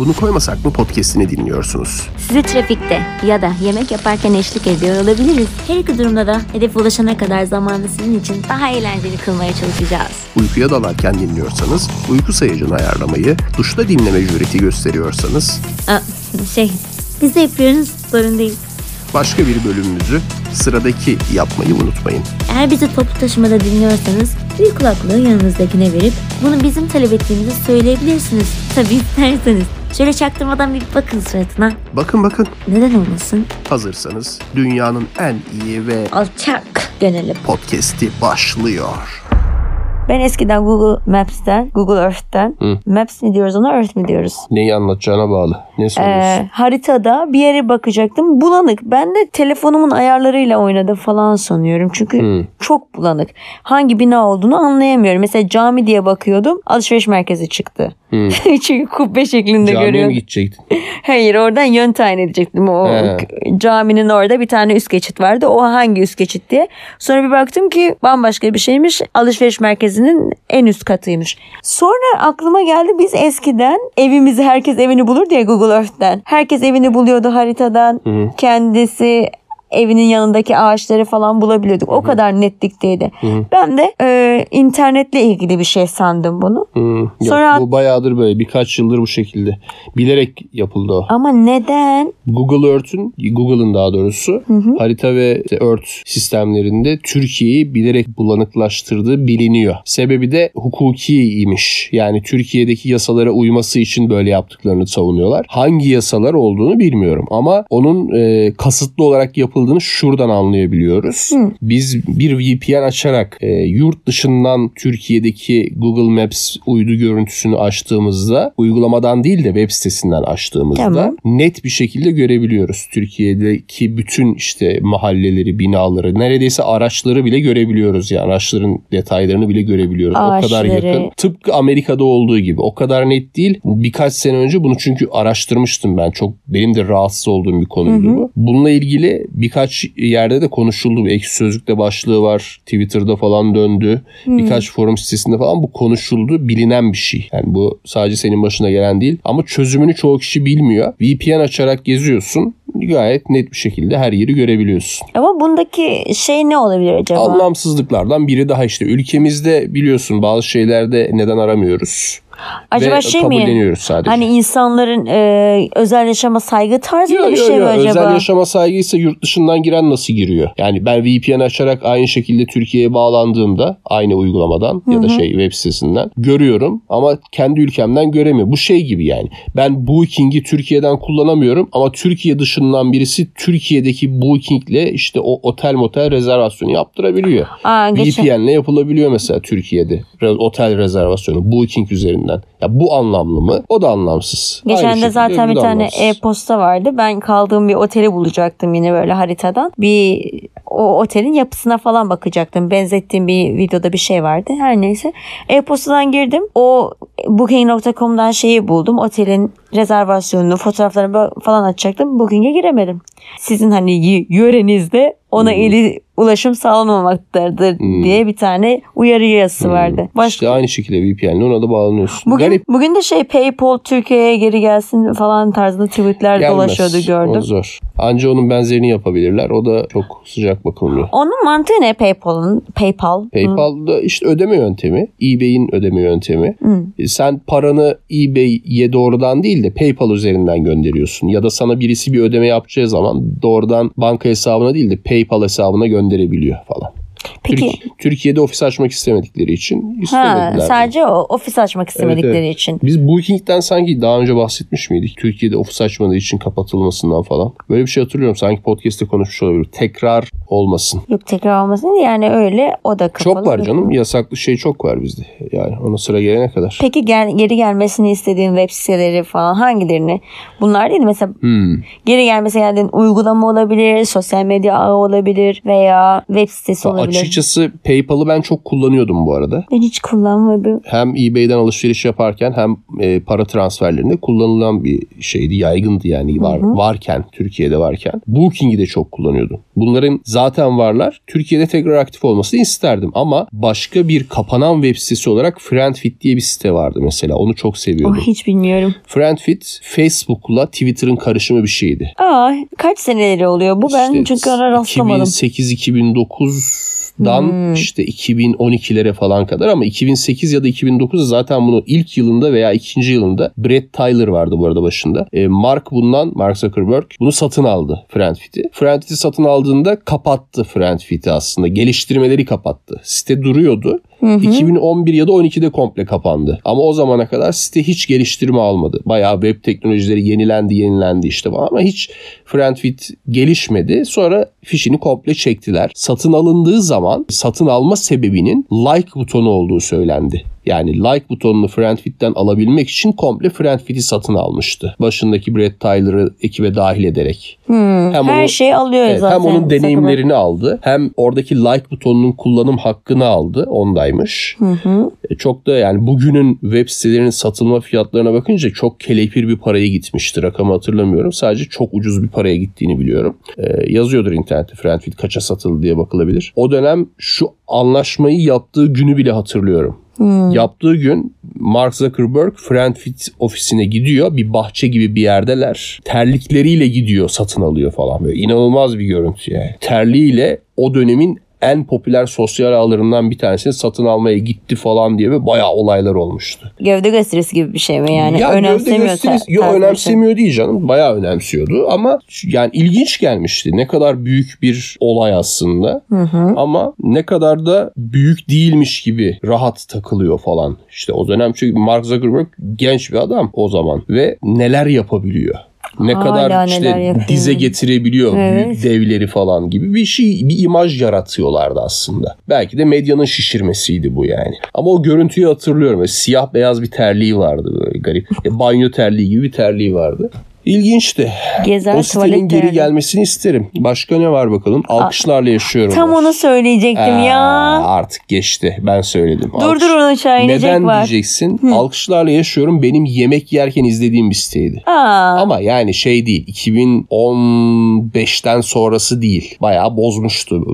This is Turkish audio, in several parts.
Bunu koymasak mı podcast'ini dinliyorsunuz? Sizi trafikte ya da yemek yaparken eşlik ediyor olabiliriz. Her iki durumda da hedefe ulaşana kadar zamanı sizin için daha eğlenceli kılmaya çalışacağız. Uykuya dalarken dinliyorsanız, uyku sayacını ayarlamayı, duşta dinleme jüreti gösteriyorsanız, Aa, şey, biz de yapıyoruz, sorun değil. başka bir bölümümüzü sıradaki yapmayı unutmayın. Eğer bizi toplu taşımada dinliyorsanız bir kulaklığı yanınızdakine verip bunu bizim talep ettiğimizi söyleyebilirsiniz. Tabii isterseniz. Şöyle çaktırmadan bir bakın suratına. Bakın bakın, Neden olmasın? hazırsanız dünyanın en iyi ve Alçak dönelim. podcast'i başlıyor. Ben eskiden Google Maps'ten, Google Earth'ten, Hı. Maps mi diyoruz ona, Earth mi diyoruz? Neyi anlatacağına bağlı. Ne Ee, haritada bir yere bakacaktım. Bulanık. Ben de telefonumun ayarlarıyla oynadı falan sanıyorum. Çünkü Hı. çok bulanık. Hangi bina olduğunu anlayamıyorum. Mesela cami diye bakıyordum. Alışveriş merkezi çıktı. Hı. Çünkü kubbe şeklinde Camiye mi görüyorum. gidecektin? Hayır oradan yön tayin edecektim. O He. caminin orada bir tane üst geçit vardı. O hangi üst geçit diye. Sonra bir baktım ki bambaşka bir şeymiş. Alışveriş merkezinin en üst katıymış. Sonra aklıma geldi biz eskiden evimizi herkes evini bulur diye Google Earth'ten. Herkes evini buluyordu haritadan. Kendisi evinin yanındaki ağaçları falan bulabiliyorduk. O kadar netlikteydi. Ben de e, internetle ilgili bir şey sandım bunu. Hı, yok, Sonra- bu bayağıdır böyle birkaç yıldır bu şekilde. Bilerek yapıldı o. Ama neden? Google Earth'ün, Google'ın daha doğrusu harita ve işte Earth sistemlerinde Türkiye'yi bilerek bulanıklaştırdığı biliniyor. Sebebi de hukukiymiş. Yani Türkiye'deki yasalara uyması için böyle yaptıklarını savunuyorlar. Hangi yasalar olduğunu bilmiyorum ama onun e, kasıtlı olarak yapıldığını şuradan anlayabiliyoruz. Biz bir VPN açarak e, yurt dışından Türkiye'deki Google Maps uydu görüntüsünü açtığımızda uygulamadan değil de web sitesinden açtığımızda Tamam. net bir şekilde görebiliyoruz. Türkiye'deki bütün işte mahalleleri, binaları, neredeyse araçları bile görebiliyoruz. Yani araçların detaylarını bile görebiliyoruz. O kadar Ağaçları. yakın. Tıpkı Amerika'da olduğu gibi. O kadar net değil. Birkaç sene önce bunu çünkü araştırmıştım ben. Çok benim de rahatsız olduğum bir konuydu bu. Bununla ilgili birkaç yerde de konuşuldu. Bir Ekşi Sözlük'te başlığı var. Twitter'da falan döndü. Birkaç forum sitesinde falan bu konuşuldu. Bilinen bir şey. Yani bu sadece senin başına gelen değil. Ama çözümünü çoğu kişi bilmiyor. VPN açarak geziyorsun. Gayet net bir şekilde her yeri görebiliyorsun. Ama bundaki şey ne olabilir acaba? Anlamsızlıklardan biri daha işte ülkemizde biliyorsun bazı şeylerde neden aramıyoruz. Acaba Ve şey mi? sadece. Hani insanların e, özel yaşama saygı tarzında Yo, bir yo, şey yo. mi acaba? Özel yaşama saygıysa yurt dışından giren nasıl giriyor? Yani ben VPN açarak aynı şekilde Türkiye'ye bağlandığımda aynı uygulamadan ya da şey web sitesinden görüyorum ama kendi ülkemden göremiyor. Bu şey gibi yani. Ben Booking'i Türkiye'den kullanamıyorum ama Türkiye dışından birisi Türkiye'deki Booking'le işte o otel motel rezervasyonu yaptırabiliyor. Aa, VPN'le yapılabiliyor mesela Türkiye'de. Otel rezervasyonu Booking üzerinden. Ya bu anlamlı mı? O da anlamsız. Geçen de zaten bir tane e-posta vardı. Ben kaldığım bir oteli bulacaktım yine böyle haritadan. Bir o otelin yapısına falan bakacaktım. Benzettiğim bir videoda bir şey vardı. Her neyse. E-postadan girdim. O booking.com'dan şeyi buldum. Otelin rezervasyonunu, fotoğraflarını falan açacaktım. Booking'e giremedim. Sizin hani yörenizde ona Hmm. eli ulaşım sağlamamaktadır diye bir tane uyarı yazısı vardı. Başka İşte aynı şekilde VPN'le ona da bağlanıyorsun. Bugün, Garip. bugün de şey PayPal Türkiye'ye geri gelsin falan tarzında tweetler Gelmez. dolaşıyordu O gördüm. zor. Anca onun benzerini yapabilirler. O da çok sıcak bakılmıyor. Onun mantığı ne PayPal'ın? PayPal. PayPal'da işte ödeme yöntemi, eBay'in ödeme yöntemi. E, Sen paranı eBay'ye doğrudan değil de PayPal üzerinden gönderiyorsun. Ya da sana birisi bir ödeme yapacağı zaman doğrudan banka hesabına değil de PayPal hesabına gönderebiliyor falan. Peki Türk- Türkiye'de ofis açmak istemedikleri için ha, istemediler. sadece o ofis açmak istemedikleri Evet, evet. için. Biz Booking'den sanki daha önce bahsetmiş miydik? Türkiye'de ofis açmadığı için kapatılmasından falan. Böyle bir şey hatırlıyorum. Sanki podcast'te konuşmuş olabilir. Tekrar olmasın. Yok tekrar olmasın yani öyle o da kapalı. Çok var canım. Yasaklı şey çok var bizde. Yani ona sıra gelene kadar. Peki gel, geri gelmesini istediğin web siteleri falan hangilerini? Bunlar değil mi? Mesela Hmm. geri gelmesi geldiğin uygulama olabilir, sosyal medya ağı olabilir veya web sitesi olabilir. Açık Açıkçası PayPal'ı ben çok kullanıyordum bu arada. Ben hiç kullanmadım. Hem eBay'den alışveriş yaparken hem e, para transferlerinde kullanılan bir şeydi. Yaygındı yani var, varken Türkiye'de varken. Booking'i de çok kullanıyordum. Bunların zaten varlar. Türkiye'de tekrar aktif olmasını isterdim ama başka bir kapanan web sitesi olarak Friendfit diye bir site vardı mesela. Onu çok seviyordum. Oh, hiç bilmiyorum. Friendfit Facebook'la Twitter'ın karışımı bir şeydi. Aa, kaç seneleri oluyor bu? Ben İşte çünkü ona rastlamadım. 2008-2009'dan Hmm. işte 2012'lere falan kadar ama 2008 ya da 2009'da zaten bunu ilk yılında veya ikinci yılında Brett Tyler vardı bu arada başında. E, Mark bundan, Mark Zuckerberg bunu satın aldı Friendfit'i. Friendfit'i satın aldığında kapattı Friendfit'i aslında. Geliştirmeleri kapattı. Site duruyordu. 2011 ya da 12'de komple kapandı. Ama o zamana kadar site hiç geliştirme almadı. Bayağı web teknolojileri yenilendi yenilendi işte ama hiç Friendfit gelişmedi. Sonra fişini komple çektiler. Satın alındığı zaman satın alma sebebinin like butonu olduğu söylendi. Yani like butonunu Friendfit'ten alabilmek için komple Friendfit'i satın almıştı. Başındaki Brett Tyler'ı ekibe dahil ederek. Hmm, Hem Her onu- şeyi alıyor Evet, zaten. hem onun deneyimlerini aldı hem oradaki like butonunun kullanım hakkını aldı ondaymış. E, Çok da yani bugünün web sitelerinin satılma fiyatlarına bakınca çok kelepir bir paraya gitmiştir. Rakamı hatırlamıyorum. Sadece çok ucuz bir paraya gittiğini biliyorum. E, yazıyordur internette Friendfit kaça satıldı diye bakılabilir. O dönem şu anlaşmayı yaptığı günü bile hatırlıyorum. Yaptığı gün Mark Zuckerberg Friendfit ofisine gidiyor. Bir bahçe gibi bir yerdeler. Terlikleriyle gidiyor satın alıyor falan. Böyle inanılmaz bir görüntü yani. Terliğiyle o dönemin en popüler sosyal ağlarından bir tanesini satın almaya gitti falan diye ve bayağı olaylar olmuştu. Gövde gösterisi gibi bir şey mi yani? ya gövde önemsemiyor. gösterisi, ta- yo, tarzı bir şey. önemsemiyor değil canım. Bayağı önemsiyordu ama yani ilginç gelmişti. Ne kadar büyük bir olay aslında. Ama ne kadar da büyük değilmiş gibi rahat takılıyor falan. İşte o dönem çünkü Mark Zuckerberg genç bir adam o zaman ve neler yapabiliyor. Ne Hala kadar işte dize getirebiliyor Evet. büyük devleri falan gibi bir şey bir imaj yaratıyorlardı aslında. Belki de medyanın şişirmesiydi bu yani. Ama o görüntüyü hatırlıyorum. Böyle siyah beyaz bir terliği vardı böyle garip. E, banyo terliği gibi bir terliği vardı. İlginçti. Gezer o tuvalet geri gelmesini isterim. Başka ne var bakalım? Alkışlarla yaşıyorum. Tam onu söyleyecektim Aa, ya. Artık geçti. Ben söyledim. Dur Alkış- dur onun aşağı inecek Neden var. diyeceksin? Alkışlarla yaşıyorum. Benim yemek yerken izlediğim bir siteydi. Aa, Ama yani şey değil 2015'ten sonrası değil. Bayağı bozmuştu.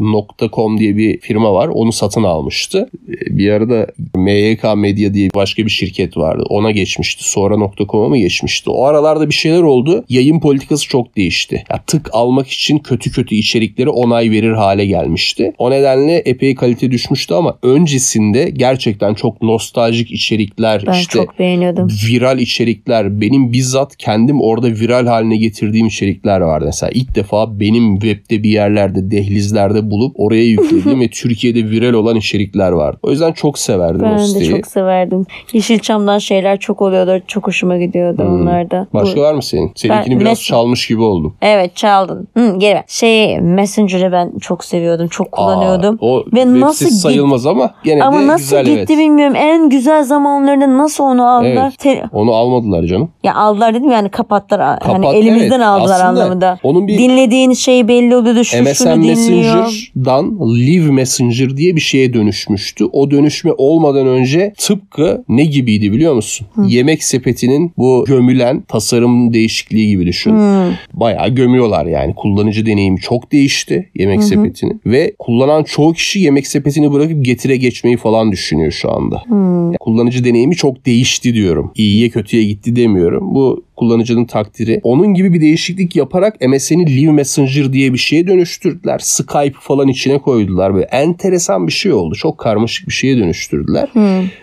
.com diye bir firma var. Onu satın almıştı. Ee, Bir arada MYK Medya diye başka bir şirket vardı. Ona geçmişti. Sonra .com'a mı geçmişti? O aralarda bir şeyler oldu. Yayın politikası çok değişti. Ya tık almak için kötü kötü içerikleri onay verir hale gelmişti. O nedenle epey kalite düşmüştü ama öncesinde gerçekten çok nostaljik içerikler ben işte çok beğeniyordum. viral içerikler benim bizzat kendim orada viral haline getirdiğim içerikler vardı. Mesela ilk defa benim webde bir yerlerde dehlizlerde bulup oraya yüklediğim ve Türkiye'de viral olan içerikler vardı. O yüzden çok severdim o Ben de siteyi. çok severdim. Yeşilçam'dan şeyler çok oluyordu. Çok hoşuma gidiyordu onlarda. Hmm. Başka Bu- var mı senin? Seninkini Ben- biraz mes- çalmış gibi oldum. Evet çaldın. Hı, geri ver. Şey Messenger'ı ben çok seviyordum. Çok kullanıyordum. Aa, o Ve nasıl sitesi git- sayılmaz ama gene Ama de nasıl güzel gitti evet. bilmiyorum. En güzel zamanlarında nasıl onu aldılar? Evet. Te- Onu almadılar canım. ya aldılar dedim yani kapattılar. hani Kapat- elimizden evet. aldılar Aslında anlamında. onun bir- Dinlediğin şey belli oluyordu. Şu MSN şunu. Messenger'dan Live Messenger diye bir şeye dönüşmüştü. O dönüşme olmadan önce tıpkı ne gibiydi biliyor musun? Yemek sepetinin bu gömülen tasarım değişikliği gibi düşün. Hmm. Bayağı gömüyorlar yani. Kullanıcı deneyimi çok değişti yemek sepetinin ve kullanan çoğu kişi yemek sepetini bırakıp getire geçmeyi falan düşünüyor şu anda. Yani kullanıcı deneyimi çok değişti diyorum. İyiye kötüye gitti demiyorum. Bu kullanıcının takdiri. Onun gibi bir değişiklik yaparak MSN'i Live Messenger diye bir şeye dönüştürdüler. Skype falan içine koydular. Böyle enteresan bir şey oldu. Çok karmaşık bir şeye dönüştürdüler.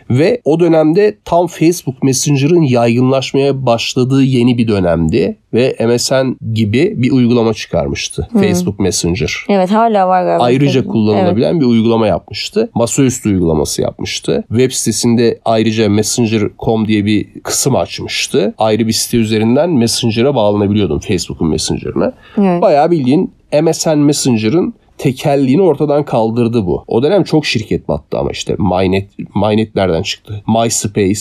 Ve o dönemde tam Facebook Messenger'ın yaygınlaşmaya başladığı yeni bir dönemdi. Ve MSN gibi bir uygulama çıkarmıştı. Facebook Messenger Evet hala var galiba. ayrıca Evet. kullanılabilen bir uygulama yapmıştı. Masaüstü uygulaması yapmıştı. Web sitesinde ayrıca Messenger.com diye bir kısım açmıştı. Ayrı bir site üzerinden Messenger'a bağlanabiliyordun Facebook'un Messenger'ına. Evet. Bayağı bildiğin MSN Messenger'ın tekelliğini ortadan kaldırdı bu. O dönem çok şirket battı ama işte Mynet, Mynet nereden çıktı? MySpace,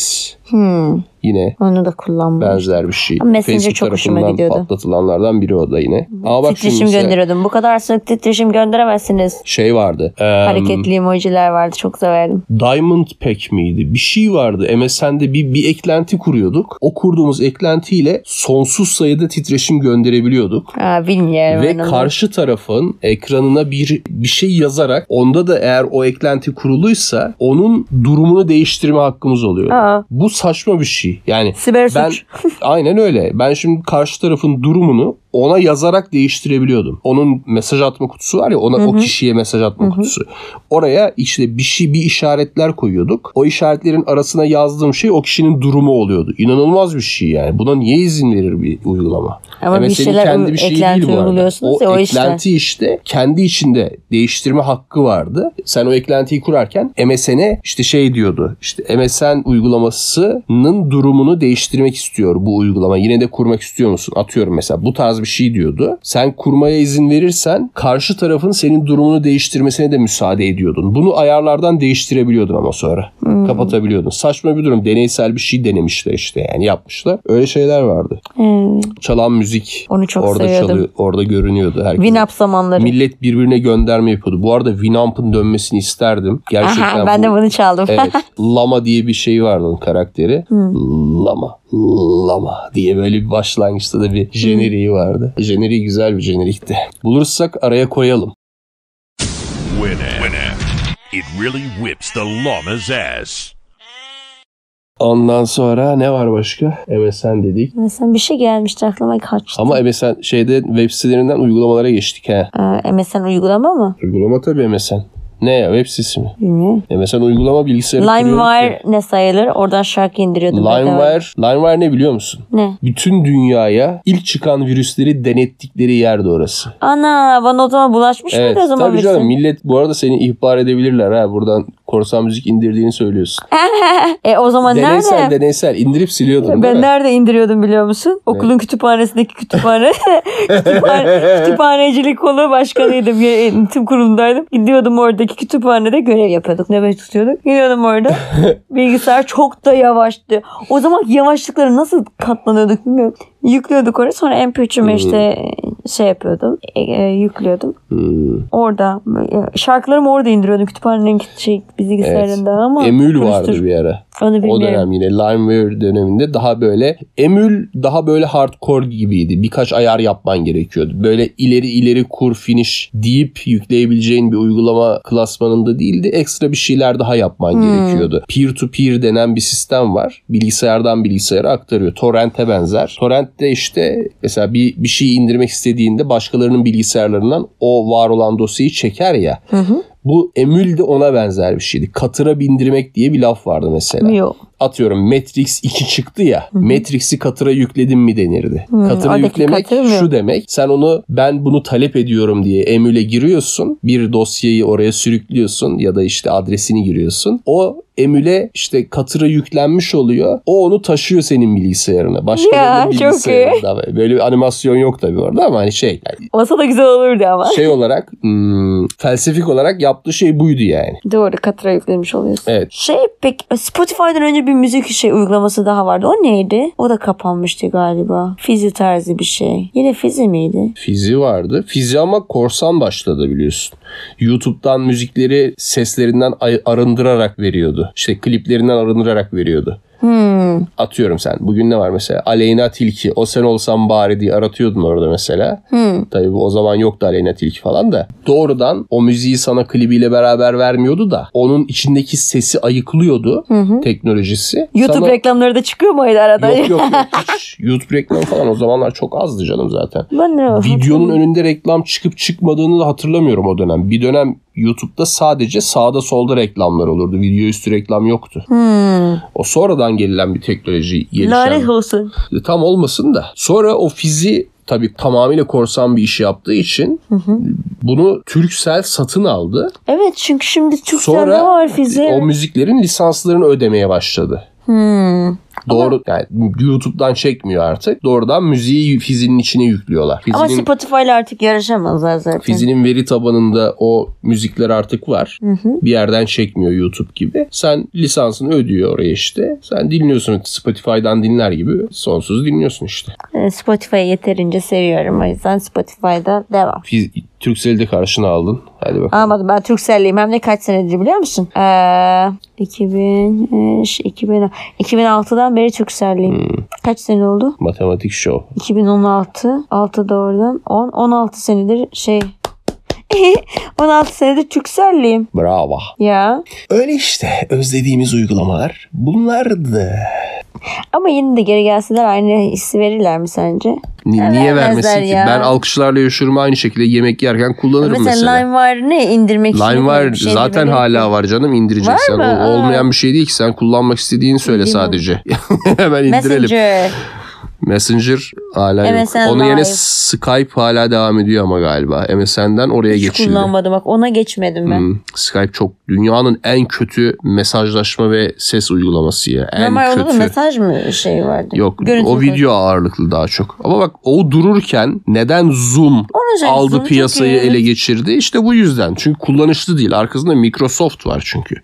Hmm, Yine onu da kullanmış. benzer bir şey. Ama Messenger Facebook çok hoşuma tarafından gidiyordu. patlatılanlardan biri o da yine. Ama bak şimdi Titreşim mesela gönderiyordum. Bu kadar sık titreşim gönderemezsiniz. şey vardı. Eee, Hareketli emojiler vardı. Çok severdim. Diamond Pack miydi? Bir şey vardı. MSN'de bir, bir eklenti kuruyorduk. O kurduğumuz eklentiyle sonsuz sayıda titreşim gönderebiliyorduk. Ha, bilmiyorum. Ve onu. karşı tarafın ekranına bir bir şey yazarak onda da eğer o eklenti kuruluysa onun durumunu değiştirme hakkımız oluyor. Aa. Bu saçma bir şey. Yani Siber ben suç. aynen öyle. Ben şimdi karşı tarafın durumunu ona yazarak değiştirebiliyordum. Onun mesaj atma kutusu var ya ona o kişiye mesaj atma kutusu. Oraya işte bir şey bir işaretler koyuyorduk. O işaretlerin arasına yazdığım şey o kişinin durumu oluyordu. İnanılmaz bir şey yani. Buna niye izin verir bir uygulama? Ama bir MSN'in şeyler kendi bir eklenti değil bu arada. O ya, o işte. eklenti işte kendi içinde değiştirme hakkı vardı. Sen o eklentiyi kurarken MSN'e işte şey diyordu. İşte MSN uygulamasının durumunu değiştirmek istiyor bu uygulama. Yine de kurmak istiyor musun? Atıyorum mesela bu tarz bir şey diyordu. Sen kurmaya izin verirsen karşı tarafın senin durumunu değiştirmesine de müsaade ediyordun. Bunu ayarlardan değiştirebiliyordun ama sonra. Hmm. Kapatabiliyordun. Saçma bir durum. Deneysel bir şey denemişler işte yani yapmışlar. Öyle şeyler vardı. Hmm, Çalan müzik Onu çok orada seviyordum. çalıyor, orada görünüyordu herkes. Winamp zamanları. Millet birbirine gönderme yapıyordu. Bu arada Winamp'ın dönmesini isterdim. Gerçekten Aha, ben bu- de bunu çaldım. Evet. Lama diye bir şey vardı onun karakteri. Hmm. Lama. Lama diye böyle bir başlangıçta da bir jeneriği vardı. Jeneriği güzel bir jenerikti. Bulursak araya koyalım. It really whips the llama's ass. Ondan sonra ne var başka? MSN dedik. Mesela bir şey gelmişti aklıma kaçtı. Ama MSN şeyde web sitelerinden uygulamalara geçtik ha. Ee, MSN uygulama mı? Uygulama tabii MSN. Ne ya web sitesi mi? Bilmiyorum. MSN uygulama bilgisayarı. LimeWire ne sayılır? Oradan şarkı indiriyordum. LimeWire, LimeWire ne biliyor musun? Ne? Bütün dünyaya ilk çıkan virüsleri denettikleri yerdi orası. Ana bana o zaman bulaşmış Evet mıydı o zaman tabii canım millet bu arada seni ihbar edebilirler ha buradan korsan müzik indirdiğini söylüyorsun. E o zaman deneysel nerede? deneysel indirip siliyordun Ben nerede indiriyordum biliyor musun? Okulun kütüphanesindeki kütüphane. kütüphane kütüphanecilik kolu başkanıydım. Yönetim kurulundaydım. Gidiyordum oradaki kütüphanede görev yapıyorduk. Nöbet tutuyorduk. Gidiyordum orada. Bilgisayar çok da yavaştı. O zaman yavaşlıkları nasıl katlanıyorduk bilmiyorum. Yüklüyorduk oraya. Sonra MP3'üme işte şey yapıyordum. e, e, yüklüyordum. Hmm. Orada. e, Şarkılarımı orada indiriyordum. Kütüphanenin şey, bilgisayarında ama. Emül vardı bir ara. Onu O dönem yine LimeWire döneminde daha böyle Emül daha böyle hardcore gibiydi. Birkaç ayar yapman gerekiyordu. Böyle ileri ileri kur finish deyip yükleyebileceğin bir uygulama klasmanında değildi. Ekstra bir şeyler daha yapman gerekiyordu. Peer to peer denen bir sistem var. Bilgisayardan bilgisayara aktarıyor. Torrent'e benzer. Torrent'te işte mesela bir, bir şey indirmek istediğinde başkalarının bilgisayarlarından o var olan dosyayı çeker ya. Bu emül de ona benzer bir şeydi. Katıra bindirmek diye bir laf vardı mesela Yok. Atıyorum Matrix 2 çıktı ya. Matrix'i katıra yükledim mi denirdi. katıra oradaki yüklemek katır şu demek. Sen onu ben bunu talep ediyorum diye emüle giriyorsun. Bir dosyayı oraya sürüklüyorsun ya da işte adresini giriyorsun. O emüle işte katıra yüklenmiş oluyor. O onu taşıyor senin bilgisayarına. Başkalarının Ya, çok bilgisayarında. Böyle bir animasyon yok tabii orada ama hani şey yani Olsa da güzel olurdu ama. şey olarak hmm, felsefik olarak yaptığı şey buydu yani. Doğru katıra yüklemiş oluyorsun. Evet. Şey pek Spotify'dan önce bir müzik şey uygulaması daha vardı. O neydi? O da kapanmıştı galiba. Fizi tarzı bir şey. Yine Fizi miydi? Fizi vardı. Fizi ama korsan başladı biliyorsun. YouTube'dan müzikleri seslerinden arındırarak veriyordu. İşte kliplerinden arındırarak veriyordu. Hmm. Atıyorum sen. Bugün ne var mesela? Aleyna Tilki. O sen olsan bari diye aratıyordun orada mesela. Hmm. Tabii o zaman yoktu Aleyna Tilki falan da. Doğrudan o müziği sana klibiyle beraber vermiyordu da onun içindeki sesi ayıklıyordu teknolojisi. YouTube Sana- reklamları da çıkıyor muydu arada? Yok yok yok. Hiç YouTube reklamı falan o zamanlar çok azdı canım zaten. Ben ne Videonun önünde reklam çıkıp çıkmadığını da hatırlamıyorum o dönem. Bir dönem YouTube'da sadece sağda solda reklamlar olurdu. Video üstü reklam yoktu. Hmm. O sonradan gelilen bir teknoloji gelişen. Lanet olsun. Tam olmasın da. Sonra o fizi tabii tamamıyla korsan bir iş yaptığı için bunu Turkcell satın aldı. Evet çünkü şimdi Türkcell'de Sonra var Fizi. o müziklerin lisanslarını ödemeye başladı. Hmm. Doğru yani YouTube'dan çekmiyor artık. Doğrudan müziği Fizi'nin içine yüklüyorlar. Ama Fizi'nin, Spotify ile artık yarışamazlar zaten. Fizi'nin veri tabanında o müzikler artık var. Bir yerden çekmiyor YouTube gibi. Sen lisansını ödüyor oraya işte. Sen dinliyorsun Spotify'dan dinler gibi sonsuz dinliyorsun işte. Spotify'ı yeterince seviyorum. O yüzden Spotify'da devam. Fiz, Turkcell'i de karşına aldın. Hadi bakalım. Almadım ben Turkcell'liyim hem de kaç senedir biliyor musun? Ee, 2000, 2000, 2006'dan beri Turkcell'liyim. Kaç sene oldu? Matematik show. 2016. 6 da oradan. 10, 16 senedir şey 16 senedir Turkcell'liyim. Bravo. Ya. Öyle işte özlediğimiz uygulamalar bunlardı. Ama yine de geri gelseler aynı hissi verirler mi sence? Ni- niye vermezler vermesin ki? ya. Ben alkışlarla yaşıyorum aynı şekilde yemek yerken kullanırım Mesela, mesela. Lime var ne indirmek için. Lime var şey zaten indirmek hala var canım indireceksen. Var mı? O- olmayan bir şey değil ki sen kullanmak istediğini söyle Bilmiyorum. sadece. Hemen indirelim. Messenger. Messenger hala yok. MSN Onun yerine. Skype hala devam ediyor ama galiba. MSN'den oraya Hiç geçildi. kullanmadım bak ona geçmedim ben. Hmm, Skype çok dünyanın en kötü mesajlaşma ve ses uygulaması ya. En Normal onda da kötü. mesaj mı şey vardı? Yok Görüntülü o video ağırlıklı daha çok. Ama bak o dururken neden Zoom şey, aldı Zoom piyasayı ele geçirdi? İşte bu yüzden. Çünkü kullanışlı değil. Arkasında Microsoft var çünkü.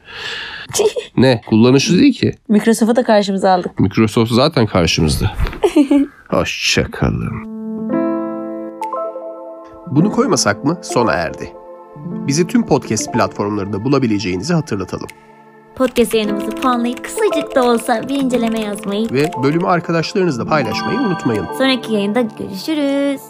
ne? Kullanışlı değil ki. Microsoft'u da karşımıza aldık. Microsoft zaten karşımızda. Hoşçakalın. Bunu koymasak mı sona erdi. Bizi tüm podcast platformlarında bulabileceğinizi hatırlatalım. Podcast yayınımızı puanlayıp kısacık da olsa bir inceleme yazmayı. Ve bölümü arkadaşlarınızla paylaşmayı unutmayın. Sonraki yayında görüşürüz.